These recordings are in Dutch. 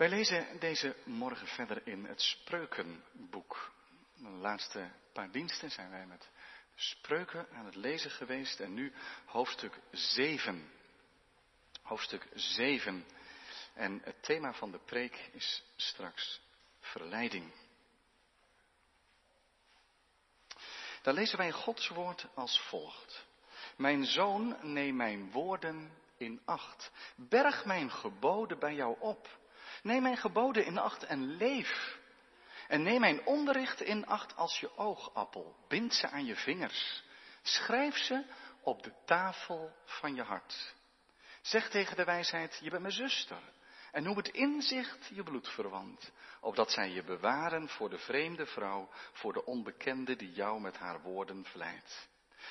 Wij lezen deze morgen verder in het Spreukenboek. De laatste paar diensten zijn wij met Spreuken aan het lezen geweest en nu hoofdstuk 7. Hoofdstuk 7. En het thema van de preek is straks verleiding. Daar lezen wij Gods woord als volgt. Mijn zoon, neem mijn woorden in acht. Berg mijn geboden bij jou op. Neem mijn geboden in acht en leef. En neem mijn onderricht in acht als je oogappel. Bind ze aan je vingers. Schrijf ze op de tafel van je hart. Zeg tegen de wijsheid, je bent mijn zuster. En noem het inzicht je bloedverwant, opdat zij je bewaren voor de vreemde vrouw, voor de onbekende die jou met haar woorden vlijt.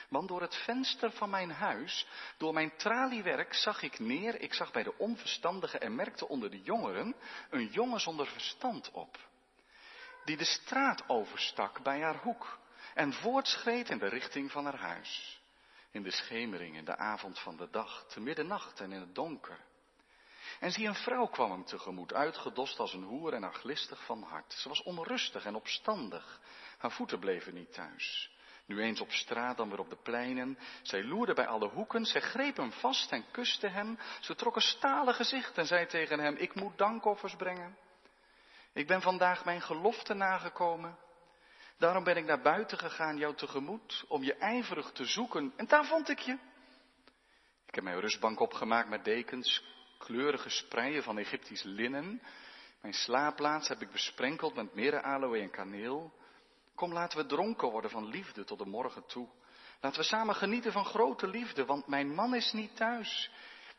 Want door het venster van mijn huis, door mijn traliewerk, zag ik neer, ik zag bij de onverstandigen en merkte onder de jongeren een jongen zonder verstand op, die de straat overstak bij haar hoek en voortschreed in de richting van haar huis. In de schemering, in de avond van de dag, te middernacht en in het donker. En zie, een vrouw kwam hem tegemoet, uitgedost als een hoer en arglistig van hart. Ze was onrustig en opstandig. Haar voeten bleven niet thuis. Nu eens op straat, dan weer op de pleinen. Zij loerde bij alle hoeken, zij greep hem vast en kuste hem. Ze trok een stalen gezicht en zei tegen hem, ik moet dankoffers brengen. Ik ben vandaag mijn gelofte nagekomen. Daarom ben ik naar buiten gegaan jou tegemoet, om je ijverig te zoeken. En daar vond ik je. Ik heb mijn rustbank opgemaakt met dekens, kleurige spreien van Egyptisch linnen. Mijn slaapplaats heb ik besprenkeld met merenaloe en kaneel. Kom, laten we dronken worden van liefde tot de morgen toe. Laten we samen genieten van grote liefde, want mijn man is niet thuis.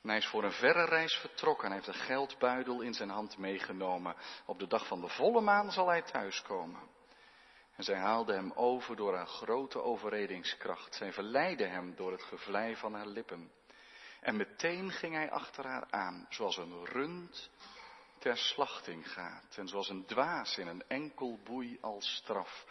En hij is voor een verre reis vertrokken. Hij heeft een geldbuidel in zijn hand meegenomen. Op de dag van de volle maan zal hij thuiskomen. En zij haalde hem over door haar grote overredingskracht. Zij verleidde hem door het gevlei van haar lippen. En meteen ging hij achter haar aan, zoals een rund ter slachting gaat. En zoals een dwaas in een enkel boei als straf,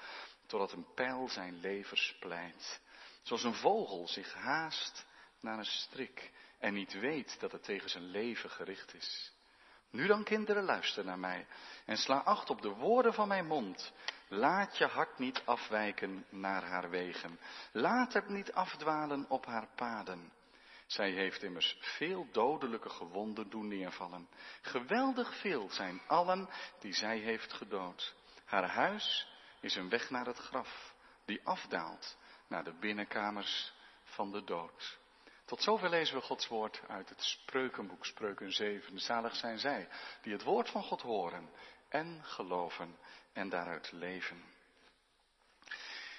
totdat een pijl zijn leven splijt. Zoals een vogel zich haast naar een strik en niet weet dat het tegen zijn leven gericht is. Nu dan, kinderen, luister naar mij en sla acht op de woorden van mijn mond. Laat je hart niet afwijken naar haar wegen. Laat het niet afdwalen op haar paden. Zij heeft immers veel dodelijke gewonden doen neervallen. Geweldig veel zijn allen die zij heeft gedood. Haar huis is een weg naar het graf, die afdaalt naar de binnenkamers van de dood. Tot zover lezen we Gods woord uit het Spreukenboek, Spreuken 7. Zalig zijn zij die het woord van God horen en geloven en daaruit leven.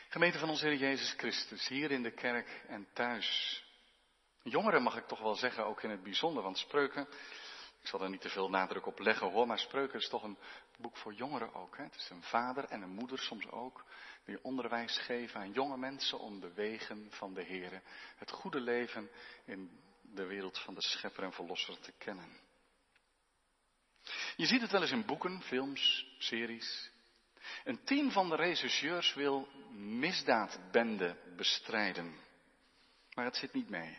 Gemeente van onze Heer Jezus Christus, hier in de kerk en thuis. Jongeren mag ik toch wel zeggen, ook in het bijzonder, want spreuken, ik zal er niet te veel nadruk op leggen hoor, maar spreuken is toch een boek voor jongeren ook. Hè? Het is een vader en een moeder soms ook, die onderwijs geven aan jonge mensen om de wegen van de Heer, het goede leven in de wereld van de schepper en verlosser te kennen. Je ziet het wel eens in boeken, films, series. Een team van de regisseurs wil misdaadbenden bestrijden. Maar het zit niet mee.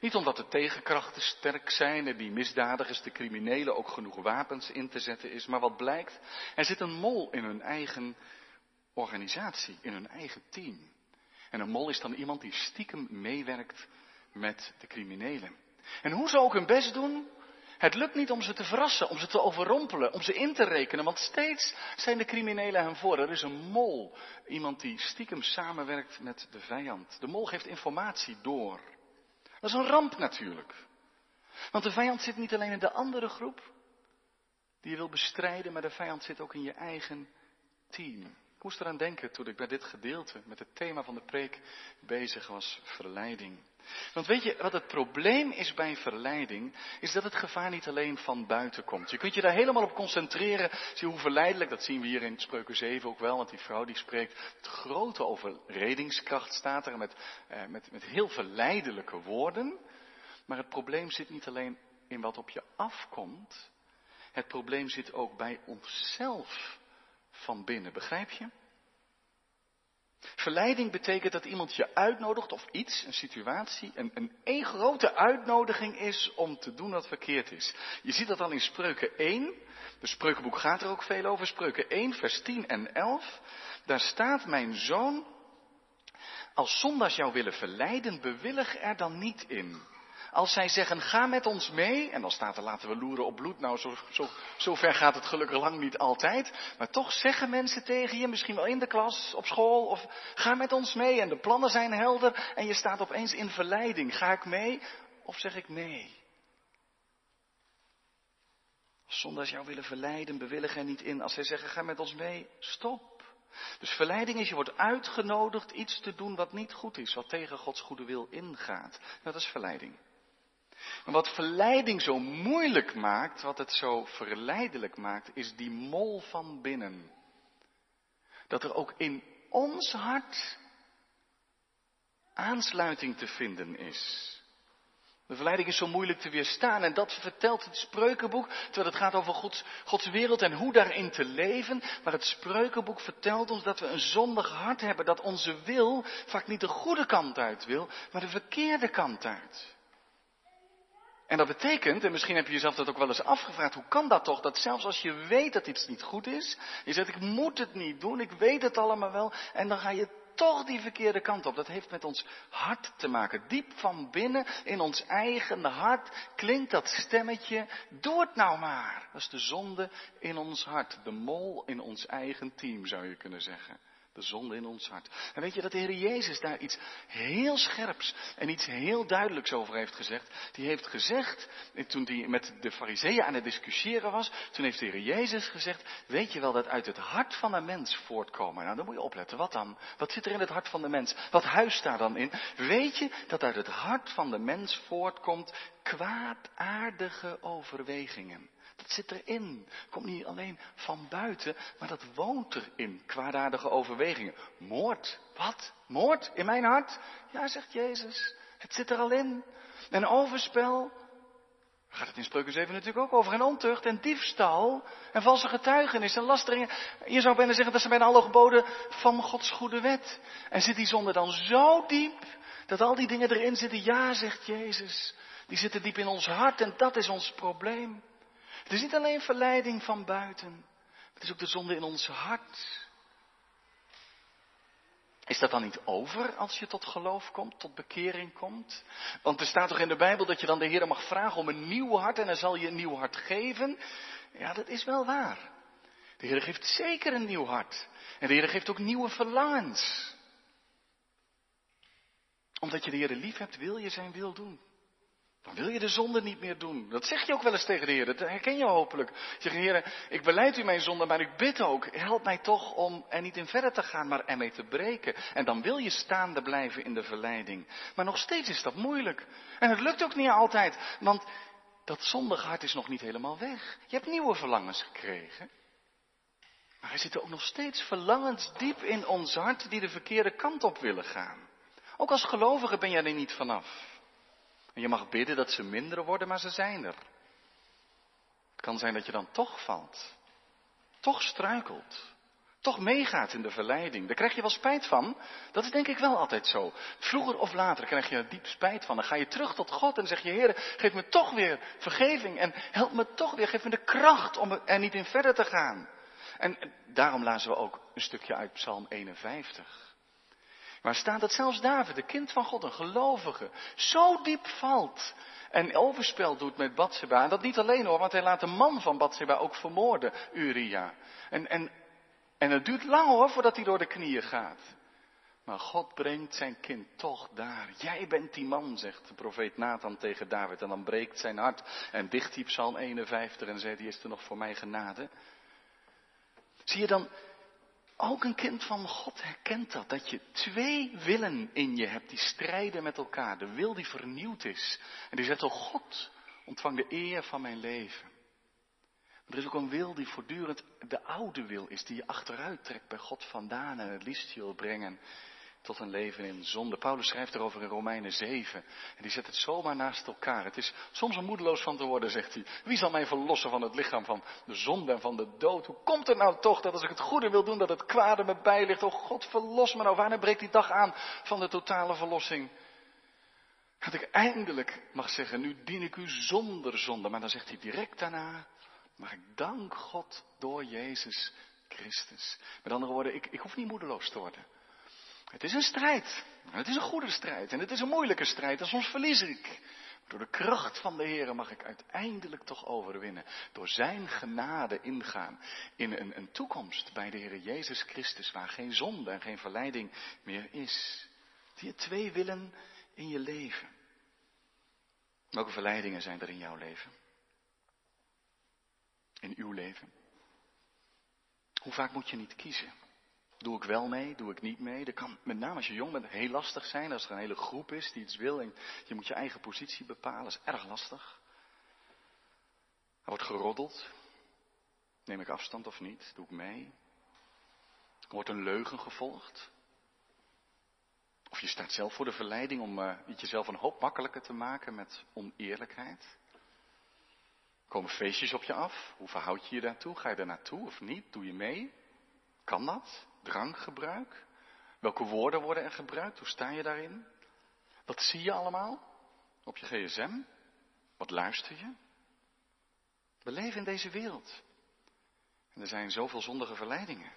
Niet omdat de tegenkrachten sterk zijn en die misdadigers, de criminelen, ook genoeg wapens in te zetten is, maar wat blijkt, er zit een mol in hun eigen organisatie, in hun eigen team. En een mol is dan iemand die stiekem meewerkt met de criminelen. En hoe ze ook hun best doen, het lukt niet om ze te verrassen, om ze te overrompelen, om ze in te rekenen, want steeds zijn de criminelen hen voor. Er is een mol, iemand die stiekem samenwerkt met de vijand. De mol geeft informatie door. Dat is een ramp natuurlijk. Want de vijand zit niet alleen in de andere groep die je wil bestrijden, maar de vijand zit ook in je eigen team. Ik moest eraan denken toen ik bij dit gedeelte met het thema van de preek bezig was, verleiding. Want weet je wat het probleem is bij verleiding? Is dat het gevaar niet alleen van buiten komt. Je kunt je daar helemaal op concentreren. Zie hoe verleidelijk, dat zien we hier in Spreuken 7 ook wel. Want die vrouw die spreekt, het grote overredingskracht staat er met, eh, met, met heel verleidelijke woorden. Maar het probleem zit niet alleen in wat op je afkomt. Het probleem zit ook bij onszelf van binnen, begrijp je? Verleiding betekent dat iemand je uitnodigt of iets, een situatie, een, een grote uitnodiging is om te doen wat verkeerd is. Je ziet dat dan in Spreuken 1. De Spreukenboek gaat er ook veel over. Spreuken 1, vers 10 en 11. Daar staat mijn zoon, als zondags jou willen verleiden, bewillig er dan niet in. Als zij zeggen, ga met ons mee, en dan staat er laten we loeren op bloed, nou zo, ver gaat het gelukkig lang niet altijd, maar toch zeggen mensen tegen je, misschien wel in de klas, op school, of ga met ons mee en de plannen zijn helder en je staat opeens in verleiding. Ga ik mee of zeg ik nee? Zondags jou willen verleiden, bewillig er niet in. Als zij zeggen, ga met ons mee, stop. Dus verleiding is, je wordt uitgenodigd iets te doen wat niet goed is, wat tegen Gods goede wil ingaat. Dat is verleiding. Maar wat verleiding zo moeilijk maakt, wat het zo verleidelijk maakt, is die mol van binnen. Dat er ook in ons hart aansluiting te vinden is. De verleiding is zo moeilijk te weerstaan en dat vertelt het spreukenboek, terwijl het gaat over Gods, Gods wereld en hoe daarin te leven. Maar het spreukenboek vertelt ons dat we een zondig hart hebben, dat onze wil vaak niet de goede kant uit wil, maar de verkeerde kant uit. En dat betekent, en misschien heb je jezelf dat ook wel eens afgevraagd, hoe kan dat toch? Dat zelfs als je weet dat iets niet goed is, je zegt ik moet het niet doen, ik weet het allemaal wel, en dan ga je toch die verkeerde kant op. Dat heeft met ons hart te maken. Diep van binnen in ons eigen hart klinkt dat stemmetje, doe het nou maar. Dat is de zonde in ons hart, de mol in ons eigen team zou je kunnen zeggen de zonde in ons hart. En weet je dat de Heer Jezus daar iets heel scherps en iets heel duidelijks over heeft gezegd? Die heeft gezegd, toen hij met de fariseeën aan het discussiëren was, toen heeft de Heer Jezus gezegd, weet je wel dat uit het hart van een mens voortkomen? Nou, dan moet je opletten. Wat dan? Wat zit er in het hart van de mens? Wat huist daar dan in? Weet je dat uit het hart van de mens voortkomt kwaadaardige overwegingen? Dat zit erin. Komt niet alleen van buiten, maar dat woont erin. Kwaadaardige overwegingen. Moord. Wat? Moord? In mijn hart? Ja, zegt Jezus. Het zit er al in. En overspel. Gaat het in Spreuken 7 natuurlijk ook over. En ontucht en diefstal. En valse getuigenis en lasteringen. Je zou bijna zeggen dat ze bijna alle geboden van Gods goede wet. En zit die zonde dan zo diep dat al die dingen erin zitten? Ja, zegt Jezus. Die zitten diep in ons hart en dat is ons probleem. Het is niet alleen verleiding van buiten, het is ook de zonde in ons hart. Is dat dan niet over als je tot geloof komt, tot bekering komt? Want er staat toch in de Bijbel dat je dan de Heer mag vragen om een nieuw hart en hij zal je een nieuw hart geven? Ja, dat is wel waar. De Heer geeft zeker een nieuw hart. En de Heer geeft ook nieuwe verlangens. Omdat je de Heer lief hebt, wil je zijn wil doen. Wil je de zonde niet meer doen. Dat zeg je ook wel eens tegen de Heer. Dat herken je hopelijk. Je zegt, Heer, ik beleid u mijn zonde, maar ik bid ook. Help mij toch om er niet in verder te gaan, maar ermee te breken. En dan wil je staande blijven in de verleiding. Maar nog steeds is dat moeilijk. En het lukt ook niet altijd. Want dat zondige hart is nog niet helemaal weg. Je hebt nieuwe verlangens gekregen. Maar er zitten ook nog steeds verlangens diep in ons hart die de verkeerde kant op willen gaan. Ook als gelovige ben jij er niet vanaf. En je mag bidden dat ze minder worden, maar ze zijn er. Het kan zijn dat je dan toch valt. Toch struikelt. Toch meegaat in de verleiding. Daar krijg je wel spijt van. Dat is denk ik wel altijd zo. Vroeger of later krijg je er diep spijt van. Dan ga je terug tot God en zeg je, Heer, geef me toch weer vergeving. En help me toch weer, geef me de kracht om er niet in verder te gaan. En daarom lazen we ook een stukje uit Psalm 51. Waar staat dat zelfs David, de kind van God, een gelovige, zo diep valt en overspel doet met Bathsheba. En dat niet alleen hoor, want hij laat de man van Bathsheba ook vermoorden, Uria. En, en, en het duurt lang hoor, voordat hij door de knieën gaat. Maar God brengt zijn kind toch daar. Jij bent die man, zegt de profeet Nathan tegen David. En dan breekt zijn hart. En dicht hij Psalm 51 en zegt, hij is er nog voor mij genade. Zie je dan, ook een kind van God herkent dat, dat je twee willen in je hebt die strijden met elkaar. De wil die vernieuwd is. En die zegt, oh God, ontvang de eer van mijn leven. Maar er is ook een wil die voortdurend de oude wil is, die je achteruit trekt bij God vandaan en het liefst je wil brengen tot een leven in zonde. Paulus schrijft erover in Romeinen 7. En die zet het zomaar naast elkaar. Het is soms er moedeloos van te worden, zegt hij. Wie zal mij verlossen van het lichaam van de zonde en van de dood? Hoe komt het nou toch dat als ik het goede wil doen, dat het kwade me bij ligt? Oh God, verlos me nou. Wanneer breekt die dag aan van de totale verlossing? Dat ik eindelijk mag zeggen, nu dien ik u zonder zonde. Maar dan zegt hij direct daarna, maar ik dank God door Jezus Christus. Met andere woorden, ik, ik hoef niet moedeloos te worden. Het is een strijd. Het is een goede strijd. En het is een moeilijke strijd. En soms verlies ik. Door de kracht van de Heer mag ik uiteindelijk toch overwinnen. Door Zijn genade ingaan in een, een toekomst bij de Heer Jezus Christus. Waar geen zonde en geen verleiding meer is. Die twee willen in je leven. Welke verleidingen zijn er in jouw leven? In uw leven? Hoe vaak moet je niet kiezen? Doe ik wel mee, doe ik niet mee? Dat kan met name als je jong bent heel lastig zijn. Als er een hele groep is die iets wil en je moet je eigen positie bepalen. Dat is erg lastig. Er wordt geroddeld. Neem ik afstand of niet? Doe ik mee? Er wordt een leugen gevolgd. Of je staat zelf voor de verleiding om uh, het jezelf een hoop makkelijker te maken met oneerlijkheid. Komen feestjes op je af? Hoe verhoud je je daartoe? Ga je er naartoe of niet? Doe je mee? Kan dat? Drankgebruik? Welke woorden worden er gebruikt? Hoe sta je daarin? Wat zie je allemaal op je gsm? Wat luister je? We leven in deze wereld. En er zijn zoveel zondige verleidingen.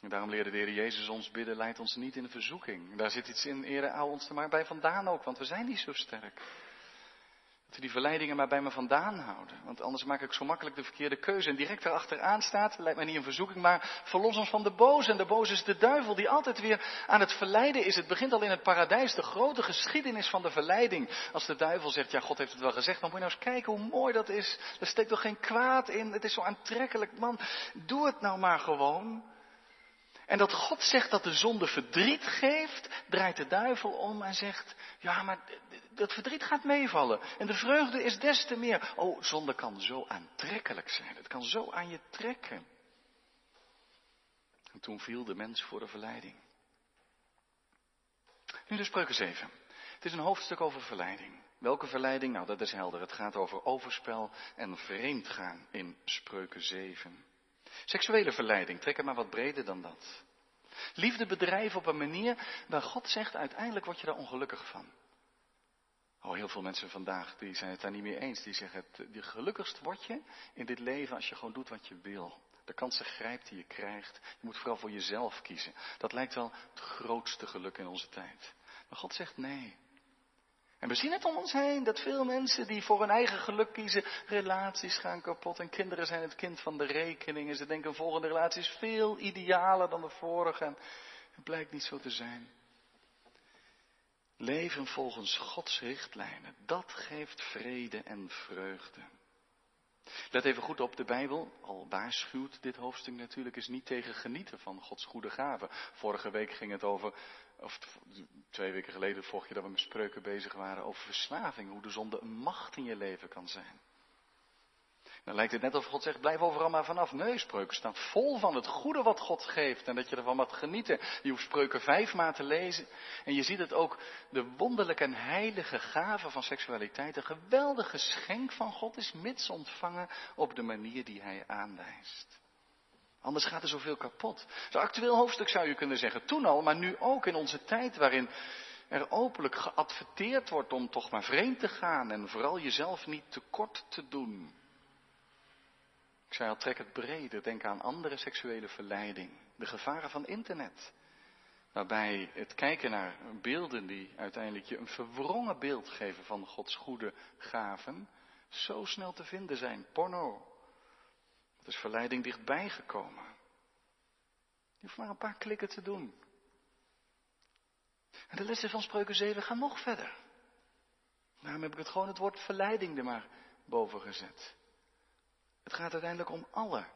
En daarom leerde de Heer Jezus ons bidden, leid ons niet in de verzoeking. Daar zit iets in, ere, hou ons er maar bij vandaan ook, want we zijn niet zo sterk. Dat die verleidingen maar bij me vandaan houden. Want anders maak ik zo makkelijk de verkeerde keuze. En direct erachteraan staat, lijkt mij niet een verzoeking, maar verlos ons van de boze. En de boze is de duivel die altijd weer aan het verleiden is. Het begint al in het paradijs, de grote geschiedenis van de verleiding. Als de duivel zegt, ja God heeft het wel gezegd, dan moet je nou eens kijken hoe mooi dat is. Er steekt toch geen kwaad in, het is zo aantrekkelijk. Man, doe het nou maar gewoon. En dat God zegt dat de zonde verdriet geeft, draait de duivel om en zegt, ja, maar dat verdriet gaat meevallen. En de vreugde is des te meer. Oh, zonde kan zo aantrekkelijk zijn. Het kan zo aan je trekken. En toen viel de mens voor de verleiding. Nu de spreuken 7. Het is een hoofdstuk over verleiding. Welke verleiding? Nou, dat is helder. Het gaat over overspel en vreemdgaan in spreuken 7. Seksuele verleiding, trek het maar wat breder dan dat. Liefde bedrijven op een manier waar God zegt, uiteindelijk word je daar ongelukkig van. Oh, heel veel mensen vandaag die zijn het daar niet mee eens. Die zeggen, het, die gelukkigst word je in dit leven als je gewoon doet wat je wil. De kansen grijpt die je krijgt. Je moet vooral voor jezelf kiezen. Dat lijkt wel het grootste geluk in onze tijd. Maar God zegt nee. En we zien het om ons heen, dat veel mensen die voor hun eigen geluk kiezen, relaties gaan kapot. En kinderen zijn het kind van de rekening. En ze denken een volgende relatie is veel idealer dan de vorige. En het blijkt niet zo te zijn. Leven volgens Gods richtlijnen, dat geeft vrede en vreugde. Let even goed op, de Bijbel, al waarschuwt dit hoofdstuk natuurlijk, is niet tegen genieten van Gods goede gaven. Vorige week ging het over of twee weken geleden vroeg je dat we met spreuken bezig waren over verslaving, hoe de zonde een macht in je leven kan zijn. Dan lijkt het net of God zegt, blijf overal maar vanaf. Nee, spreuken staan vol van het goede wat God geeft en dat je ervan mag genieten. Je hoeft spreuken vijf maal te lezen en je ziet het ook, de wonderlijke en heilige gave van seksualiteit, een geweldig geschenk van God is, mits ontvangen op de manier die hij aanwijst. Anders gaat er zoveel kapot. Zo'n actueel hoofdstuk zou je kunnen zeggen, toen al, maar nu ook in onze tijd waarin er openlijk geadverteerd wordt om toch maar vreemd te gaan en vooral jezelf niet tekort te doen. Zei al, trek het breder, denk aan andere seksuele verleiding, de gevaren van internet. Waarbij het kijken naar beelden die uiteindelijk je een verwrongen beeld geven van Gods goede gaven, zo snel te vinden zijn. Porno, er is verleiding dichtbij gekomen. Je hoeft maar een paar klikken te doen. En de lessen van Spreuken 7 gaan nog verder. Daarom heb ik het gewoon het woord verleiding er maar boven gezet. Het gaat uiteindelijk om alle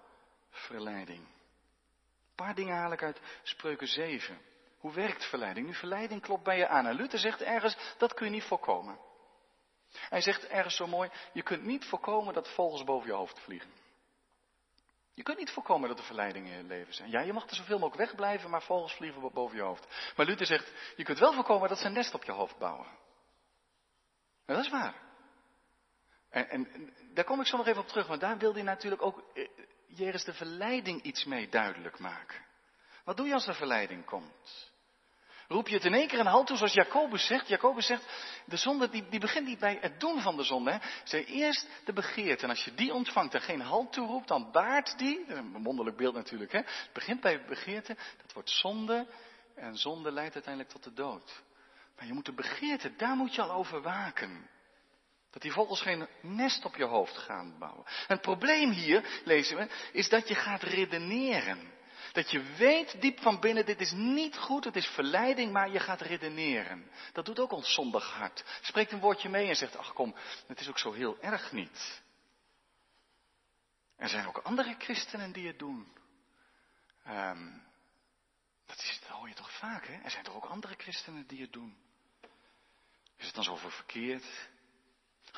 verleiding. Een paar dingen haal ik uit Spreuken 7. Hoe werkt verleiding? Nu, verleiding klopt bij je aan. En Luther zegt ergens, dat kun je niet voorkomen. Hij zegt ergens zo mooi, je kunt niet voorkomen dat vogels boven je hoofd vliegen. Je kunt niet voorkomen dat er verleidingen in je leven zijn. Ja, je mag er zoveel mogelijk wegblijven, maar vogels vliegen boven je hoofd. Maar Luther zegt, je kunt wel voorkomen dat ze een nest op je hoofd bouwen. En dat is waar. En, daar kom ik zo nog even op terug, want daar wil hij natuurlijk ook eh, de verleiding iets mee duidelijk maken. Wat doe je als er verleiding komt? Roep je het in één keer een halt toe, zoals Jacobus zegt. Jacobus zegt, de zonde die, die begint niet bij het doen van de zonde. Hè. Zij eerst de begeerte. En als je die ontvangt en geen halt toeroept, dan baart die, een wonderlijk beeld natuurlijk, hè. het begint bij begeerte, dat wordt zonde. En zonde leidt uiteindelijk tot de dood. Maar je moet de begeerte, daar moet je al over waken. Dat die vogels geen nest op je hoofd gaan bouwen. En het probleem hier, lezen we, is dat je gaat redeneren. Dat je weet diep van binnen, dit is niet goed, het is verleiding, maar je gaat redeneren. Dat doet ook ons zondig hart. Spreekt een woordje mee en zegt, ach kom, het is ook zo heel erg niet. Er zijn ook andere christenen die het doen. Um, dat, is, hoor je toch vaak, hè? Er zijn toch ook andere christenen die het doen. Is het dan zo verkeerd?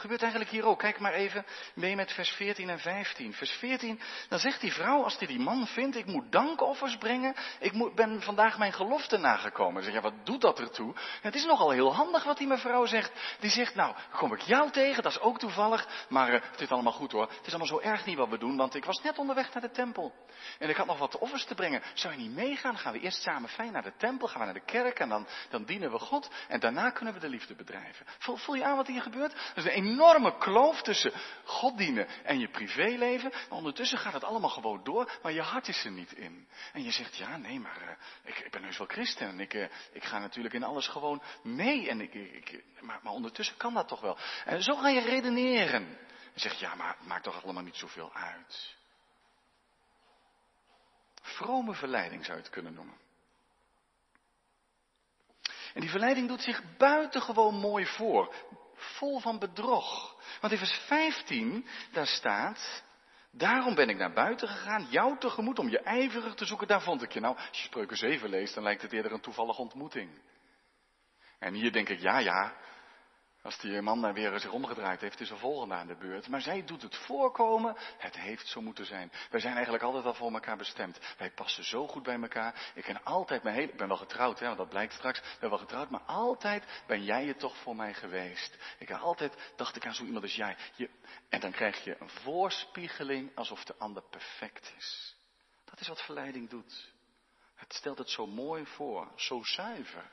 Gebeurt eigenlijk hier ook. Kijk maar even mee met vers 14 en 15. Vers 14, dan zegt die vrouw, als die die man vindt, ik moet dankoffers brengen. Ik moet, ben vandaag mijn gelofte nagekomen. Zeg ja, wat doet dat ertoe? het is nogal heel handig wat die mevrouw zegt. Die zegt, nou, kom ik jou tegen, dat is ook toevallig. Maar uh, het is allemaal goed hoor. Het is allemaal zo erg niet wat we doen, want ik was net onderweg naar de tempel. En ik had nog wat offers te brengen. Zou je niet meegaan? Gaan we eerst samen fijn naar de tempel, gaan we naar de kerk en dan, dan dienen we God. En daarna kunnen we de liefde bedrijven. Voel, voel je aan wat hier gebeurt? Dat is een enorme kloof tussen God dienen en je privéleven. Maar ondertussen gaat het allemaal gewoon door, maar je hart is er niet in. En je zegt, ja, nee, maar uh, ik, ik, ben heus wel christen en ik, uh, ik ga natuurlijk in alles gewoon mee. En ik, maar, maar ondertussen kan dat toch wel. En zo ga je redeneren. En zegt, ja, maar het maakt toch allemaal niet zoveel uit. Vrome verleiding zou je het kunnen noemen. En die verleiding doet zich buitengewoon mooi voor vol van bedrog. Want in vers 15, daar staat, daarom ben ik naar buiten gegaan, jou tegemoet, om je ijverig te zoeken, daar vond ik je. Nou, als je spreuken 7 leest, dan lijkt het eerder een toevallige ontmoeting. En hier denk ik, ja, ja, als die man weer zich omgedraaid heeft, is er volgende aan de beurt. Maar zij doet het voorkomen, het heeft zo moeten zijn. Wij zijn eigenlijk altijd al voor elkaar bestemd. Wij passen zo goed bij elkaar. Ik ken altijd mijn hele, ik ben wel getrouwd, hè, want dat blijkt straks. Ik ben wel getrouwd, maar altijd ben jij het toch voor mij geweest. Ik heb altijd, dacht ik aan zo iemand als jij. Je, en dan krijg je een voorspiegeling alsof de ander perfect is. Dat is wat verleiding doet. Het stelt het zo mooi voor, zo zuiver.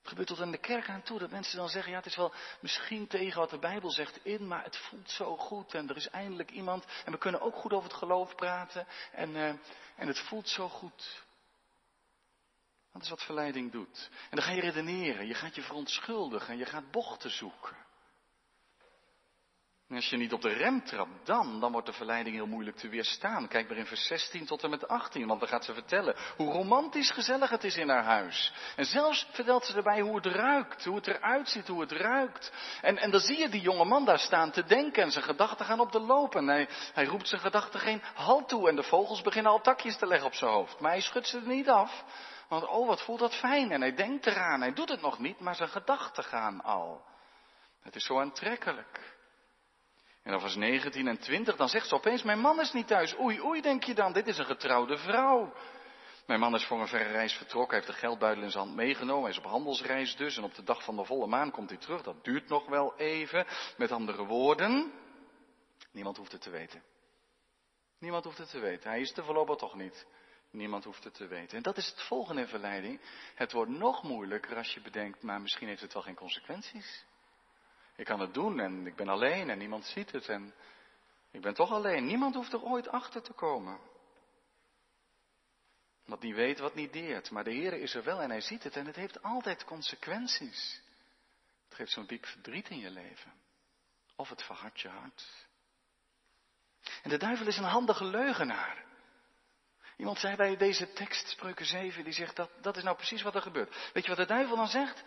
Het gebeurt tot aan de kerk aan toe dat mensen dan zeggen, ja het is wel misschien tegen wat de Bijbel zegt in, maar het voelt zo goed en er is eindelijk iemand en we kunnen ook goed over het geloof praten en, uh, en het voelt zo goed. Dat is wat verleiding doet. En dan ga je redeneren, je gaat je verontschuldigen, je gaat bochten zoeken. En als je niet op de rem trapt, dan, dan wordt de verleiding heel moeilijk te weerstaan. Kijk maar in vers 16 tot en met 18, want dan gaat ze vertellen hoe romantisch gezellig het is in haar huis. En zelfs vertelt ze erbij hoe het ruikt, hoe het eruit ziet, hoe het ruikt. En, en dan zie je die jonge man daar staan te denken en zijn gedachten gaan op de loop. En hij, hij roept zijn gedachten geen halt toe en de vogels beginnen al takjes te leggen op zijn hoofd. Maar hij schudt ze er niet af, want oh wat voelt dat fijn. En hij denkt eraan, hij doet het nog niet, maar zijn gedachten gaan al. Het is zo aantrekkelijk. En dan vers 19 en 20, dan zegt ze opeens, mijn man is niet thuis. Oei, oei, denk je dan, dit is een getrouwde vrouw. Mijn man is voor een verre reis vertrokken, hij heeft de geldbuidel in zijn hand meegenomen, hij is op handelsreis dus. En op de dag van de volle maan komt hij terug, dat duurt nog wel even. Met andere woorden, niemand hoeft het te weten. Niemand hoeft het te weten, hij is er voorlopig toch niet. Niemand hoeft het te weten. En dat is het volgende in verleiding. Het wordt nog moeilijker als je bedenkt, maar misschien heeft het wel geen consequenties. Ik kan het doen en ik ben alleen en niemand ziet het en ik ben toch alleen. Niemand hoeft er ooit achter te komen. Wat niet weet, wat niet deert. Maar de Heer is er wel en hij ziet het en het heeft altijd consequenties. Het geeft zo'n diep verdriet in je leven. Of het verhardt je hart. En de duivel is een handige leugenaar. Iemand zei bij deze tekst, spreuken 7, die zegt dat dat is nou precies wat er gebeurt. Weet je wat de duivel dan zegt?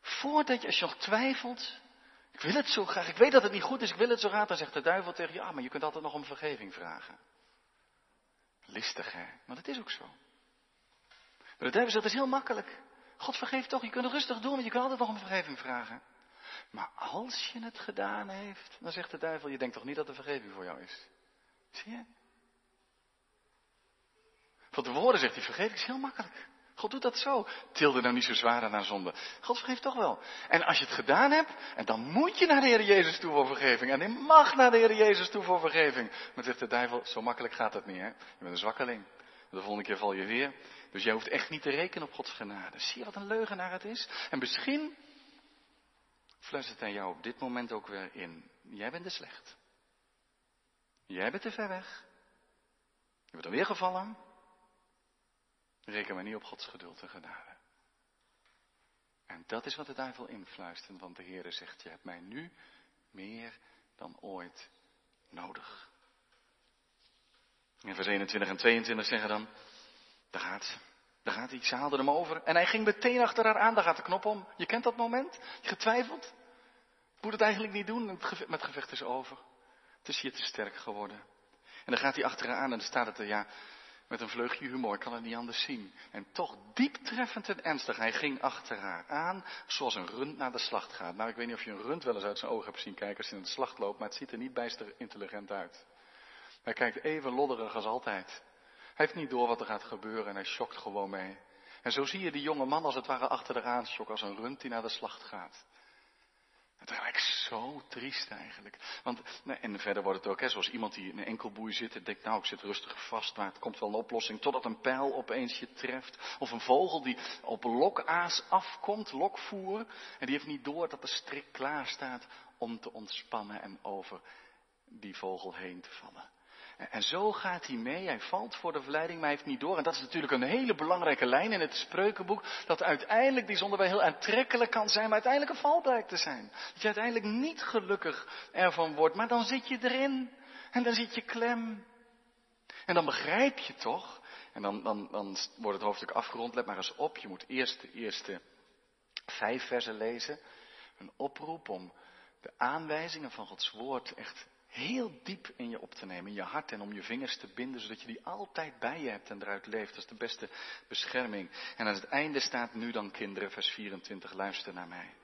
Voordat je, als je nog twijfelt, ik wil het zo graag. Ik weet dat het niet goed is. Ik wil het zo graag. Dan zegt de duivel tegen je, ah, maar je kunt altijd nog om vergeving vragen. Listig, hè? Maar dat is ook zo. Maar de duivel zegt, het is heel makkelijk. God vergeeft toch, je kunt het rustig doen, want je kunt altijd nog om vergeving vragen. Maar als je het gedaan heeft, dan zegt de duivel, je denkt toch niet dat er vergeving voor jou is? Zie je? Van de woorden zegt hij, vergeef ik is heel makkelijk. God doet dat zo. Tilde nou niet zo zwaar aan zonde. God vergeeft toch wel. En als je het gedaan hebt, en dan moet je naar de Heer Jezus toe voor vergeving. En je mag naar de Heer Jezus toe voor vergeving. Maar zegt de duivel, zo makkelijk gaat het niet hè. Je bent een zwakkeling. De volgende keer val je weer. Dus jij hoeft echt niet te rekenen op Gods genade. Zie je wat een leugenaar het is? En misschien fluistert hij jou op dit moment ook weer in. Jij bent te slecht. Jij bent te ver weg. Je bent alweer gevallen. Reken maar niet op Gods geduld en genade. En dat is wat de duivel influistert, want de Heere zegt, je hebt mij nu meer dan ooit nodig. In vers 21 en 22 zeggen dan, daar gaat, daar gaat iets, ze hem over. En hij ging meteen achter haar aan, daar gaat de knop om. Je kent dat moment? Je getwijfeld? Ik moet het eigenlijk niet doen, het gevecht is over. Het is hier te sterk geworden. En dan gaat hij achter haar aan en dan staat het er, ja, met een vleugje humor, kan het niet anders zien. En toch diep treffend en ernstig. Hij ging achter haar aan, zoals een rund naar de slacht gaat. Nou, ik weet niet of je een rund wel eens uit zijn ogen hebt zien kijken als hij naar de slacht loopt, maar het ziet er niet bijster intelligent uit. Hij kijkt even lodderig als altijd. Hij heeft niet door wat er gaat gebeuren en hij schokt gewoon mee. En zo zie je die jonge man als het ware achter de schokken als een rund die naar de slacht gaat. Zo triest eigenlijk. Want, en verder wordt het ook, hè, zoals iemand die in een enkelboei zit en denkt, nou ik zit rustig vast, maar het komt wel een oplossing, totdat een pijl opeens je treft. Of een vogel die op lokaas afkomt, lokvoer, en die heeft niet door dat de strik klaar staat om te ontspannen en over die vogel heen te vallen. En zo gaat hij mee. Hij valt voor de verleiding, maar hij heeft niet door. En dat is natuurlijk een hele belangrijke lijn in het spreukenboek. Dat uiteindelijk die zonde wel heel aantrekkelijk kan zijn, maar uiteindelijk een val blijkt te zijn. Dat je uiteindelijk niet gelukkig ervan wordt, maar dan zit je erin. En dan zit je klem. En dan begrijp je toch. En dan, dan, dan wordt het hoofdstuk afgerond. Let maar eens op. Je moet eerst de eerste vijf versen lezen. Een oproep om de aanwijzingen van Gods woord echt heel diep in je op te nemen, in je hart en om je vingers te binden, zodat je die altijd bij je hebt en eruit leeft. Dat is de beste bescherming. En aan het einde staat nu dan kinderen, vers 24, luister naar mij.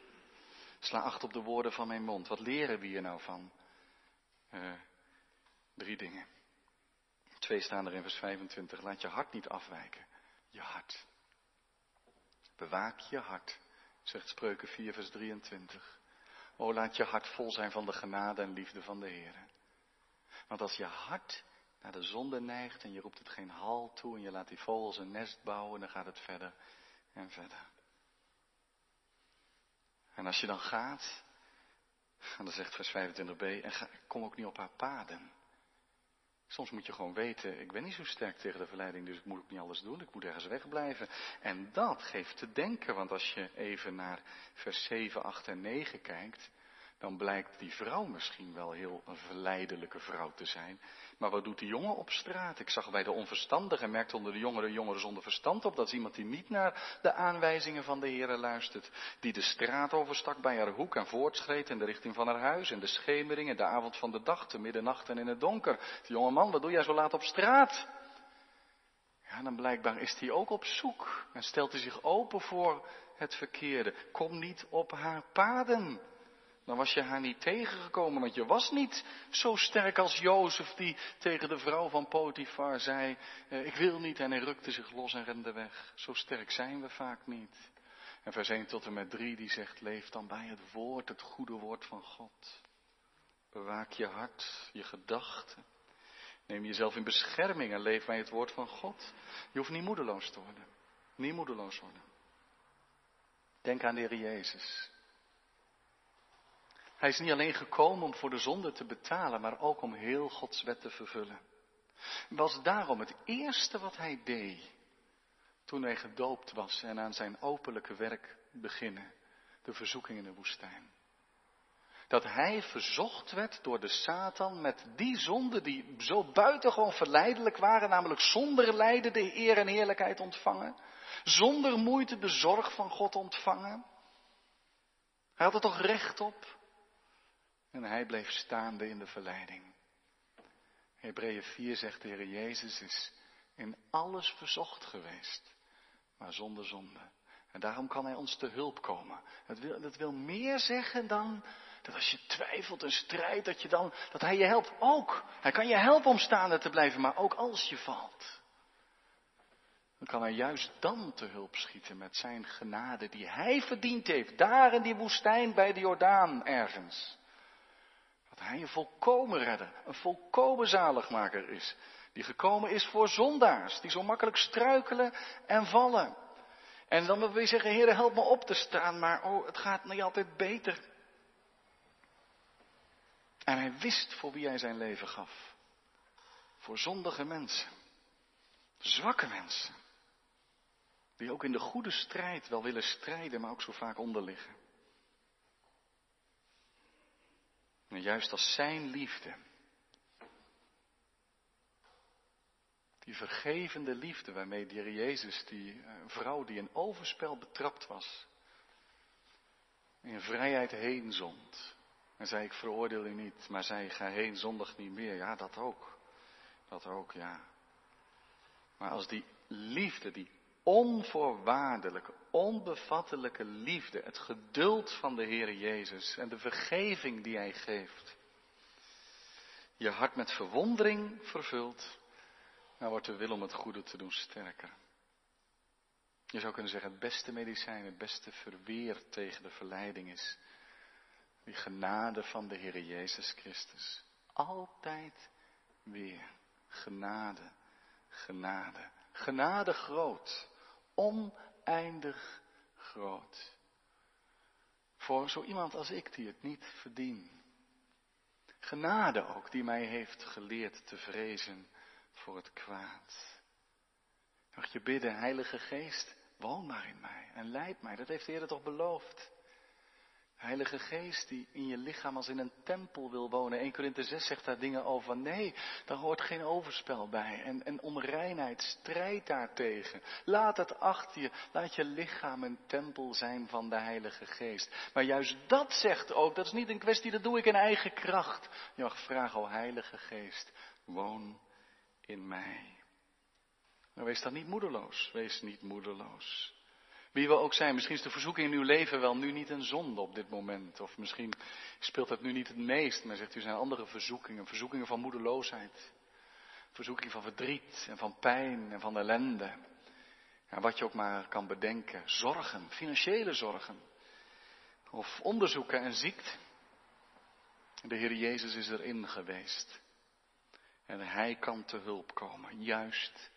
Sla acht op de woorden van mijn mond. Wat leren we hier nou van? Uh, drie dingen. Twee staan er in vers 25. Laat je hart niet afwijken. Je hart. Bewaak je hart, zegt Spreuken 4, vers 23. O, laat je hart vol zijn van de genade en liefde van de Heer. Want als je hart naar de zonde neigt en je roept het geen hal toe en je laat die vogels een nest bouwen, dan gaat het verder en verder. En als je dan gaat, en dan zegt vers 25b, en ga, kom ook niet op haar paden. Soms moet je gewoon weten, ik ben niet zo sterk tegen de verleiding, dus ik moet ook niet alles doen, ik moet ergens wegblijven. En dat geeft te denken, want als je even naar vers 7, 8 en 9 kijkt, dan blijkt die vrouw misschien wel heel een verleidelijke vrouw te zijn. Maar wat doet die jongen op straat? Ik zag bij de onverstandigen, merkte onder de jongeren jongeren zonder verstand op. Dat is iemand die niet naar de aanwijzingen van de Heer luistert. Die de straat overstak bij haar hoek en voortschreed in de richting van haar huis. In de schemering, in de avond van de dag, de middernacht en in het donker. Die jonge man, wat doe jij zo laat op straat? Ja, dan blijkbaar is hij ook op zoek en stelt hij zich open voor het verkeerde. Kom niet op haar paden. Dan was je haar niet tegengekomen, want je was niet zo sterk als Jozef die tegen de vrouw van Potifar zei, eh, ik wil niet en hij rukte zich los en rende weg. Zo sterk zijn we vaak niet. En vers 1 tot en met 3 die zegt, leef dan bij het woord, het goede woord van God. Bewaak je hart, je gedachten. Neem jezelf in bescherming en leef bij het woord van God. Je hoeft niet moedeloos te worden. Niet moedeloos worden. Denk aan de Heer Jezus. Hij is niet alleen gekomen om voor de zonde te betalen, maar ook om heel Gods wet te vervullen. Was daarom het eerste wat hij deed toen hij gedoopt was en aan zijn openlijke werk beginnen, de verzoeking in de woestijn. Dat hij verzocht werd door de Satan met die zonden die zo buitengewoon verleidelijk waren, namelijk zonder lijden de eer en heerlijkheid ontvangen, zonder moeite de zorg van God ontvangen. Hij had er toch recht op? En hij bleef staande in de verleiding. Hebreeën 4 zegt de Heer Jezus is in alles verzocht geweest, maar zonder zonde. En daarom kan hij ons te hulp komen. Dat wil, wil meer zeggen dan dat als je twijfelt en strijdt, dat, dat hij je helpt ook. Hij kan je helpen om staande te blijven, maar ook als je valt. dan kan hij juist dan te hulp schieten met zijn genade die hij verdiend heeft, daar in die woestijn bij de Jordaan ergens. Dat hij een volkomen redder, een volkomen zaligmaker is, die gekomen is voor zondaars, die zo makkelijk struikelen en vallen. En dan wil je zeggen, Heer, help me op te staan, maar oh, het gaat niet altijd beter. En hij wist voor wie hij zijn leven gaf. Voor zondige mensen. Zwakke mensen. Die ook in de goede strijd wel willen strijden, maar ook zo vaak onderliggen. Juist als zijn liefde, die vergevende liefde waarmee de Jezus, die eh, vrouw die in overspel betrapt was, in vrijheid heen zond. En zei ik veroordeel u niet, maar zei ga heen zondig niet meer. Ja, dat ook. Dat ook, ja. Maar als die liefde, die onvoorwaardelijke, onbevattelijke liefde, het geduld van de Heer Jezus en de vergeving die Hij geeft, je hart met verwondering vervult, dan wordt de wil om het goede te doen sterker. Je zou kunnen zeggen, het beste medicijn, het beste verweer tegen de verleiding is die genade van de Heer Jezus Christus. Altijd weer genade, genade, genade groot oneindig groot. Voor zo iemand als ik die het niet verdien. Genade ook die mij heeft geleerd te vrezen voor het kwaad. Mag je bidden, Heilige Geest, woon maar in mij en leid mij. Dat heeft de Heer toch beloofd. Heilige Geest die in je lichaam als in een tempel wil wonen. 1 Korinthe 6 zegt daar dingen over. Nee, daar hoort geen overspel bij. En, en onreinheid, strijd daartegen. Laat het achter je. Laat je lichaam een tempel zijn van de Heilige Geest. Maar juist dat zegt ook, dat is niet een kwestie, dat doe ik in eigen kracht. Je mag vragen, o Heilige Geest, woon in mij. Nou, wees dan niet moedeloos. Wees niet moedeloos. Wie we ook zijn, misschien is de verzoeking in uw leven wel nu niet een zonde op dit moment. Of misschien speelt het nu niet het meest, maar zegt u zijn andere verzoekingen. Verzoekingen van moedeloosheid. Verzoeking van verdriet en van pijn en van ellende. Ja, wat je ook maar kan bedenken. Zorgen, financiële zorgen. Of onderzoeken en ziekte. De Heer Jezus is erin geweest. En Hij kan te hulp komen, juist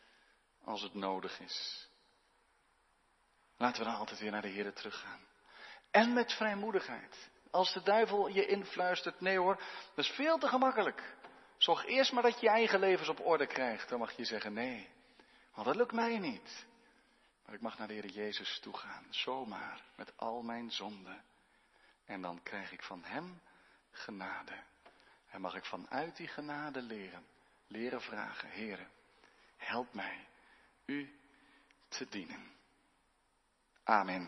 als het nodig is. Laten we dan altijd weer naar de Heer teruggaan. En met vrijmoedigheid. Als de duivel je influistert, nee hoor, dat is veel te gemakkelijk. Zorg eerst maar dat je je eigen levens op orde krijgt. Dan mag je zeggen nee, want dat lukt mij niet. Maar ik mag naar de Heer Jezus toe gaan, zomaar, met al mijn zonden. En dan krijg ik van Hem genade. En mag ik vanuit die genade leren, leren vragen, Heer, help mij U te dienen. Amen.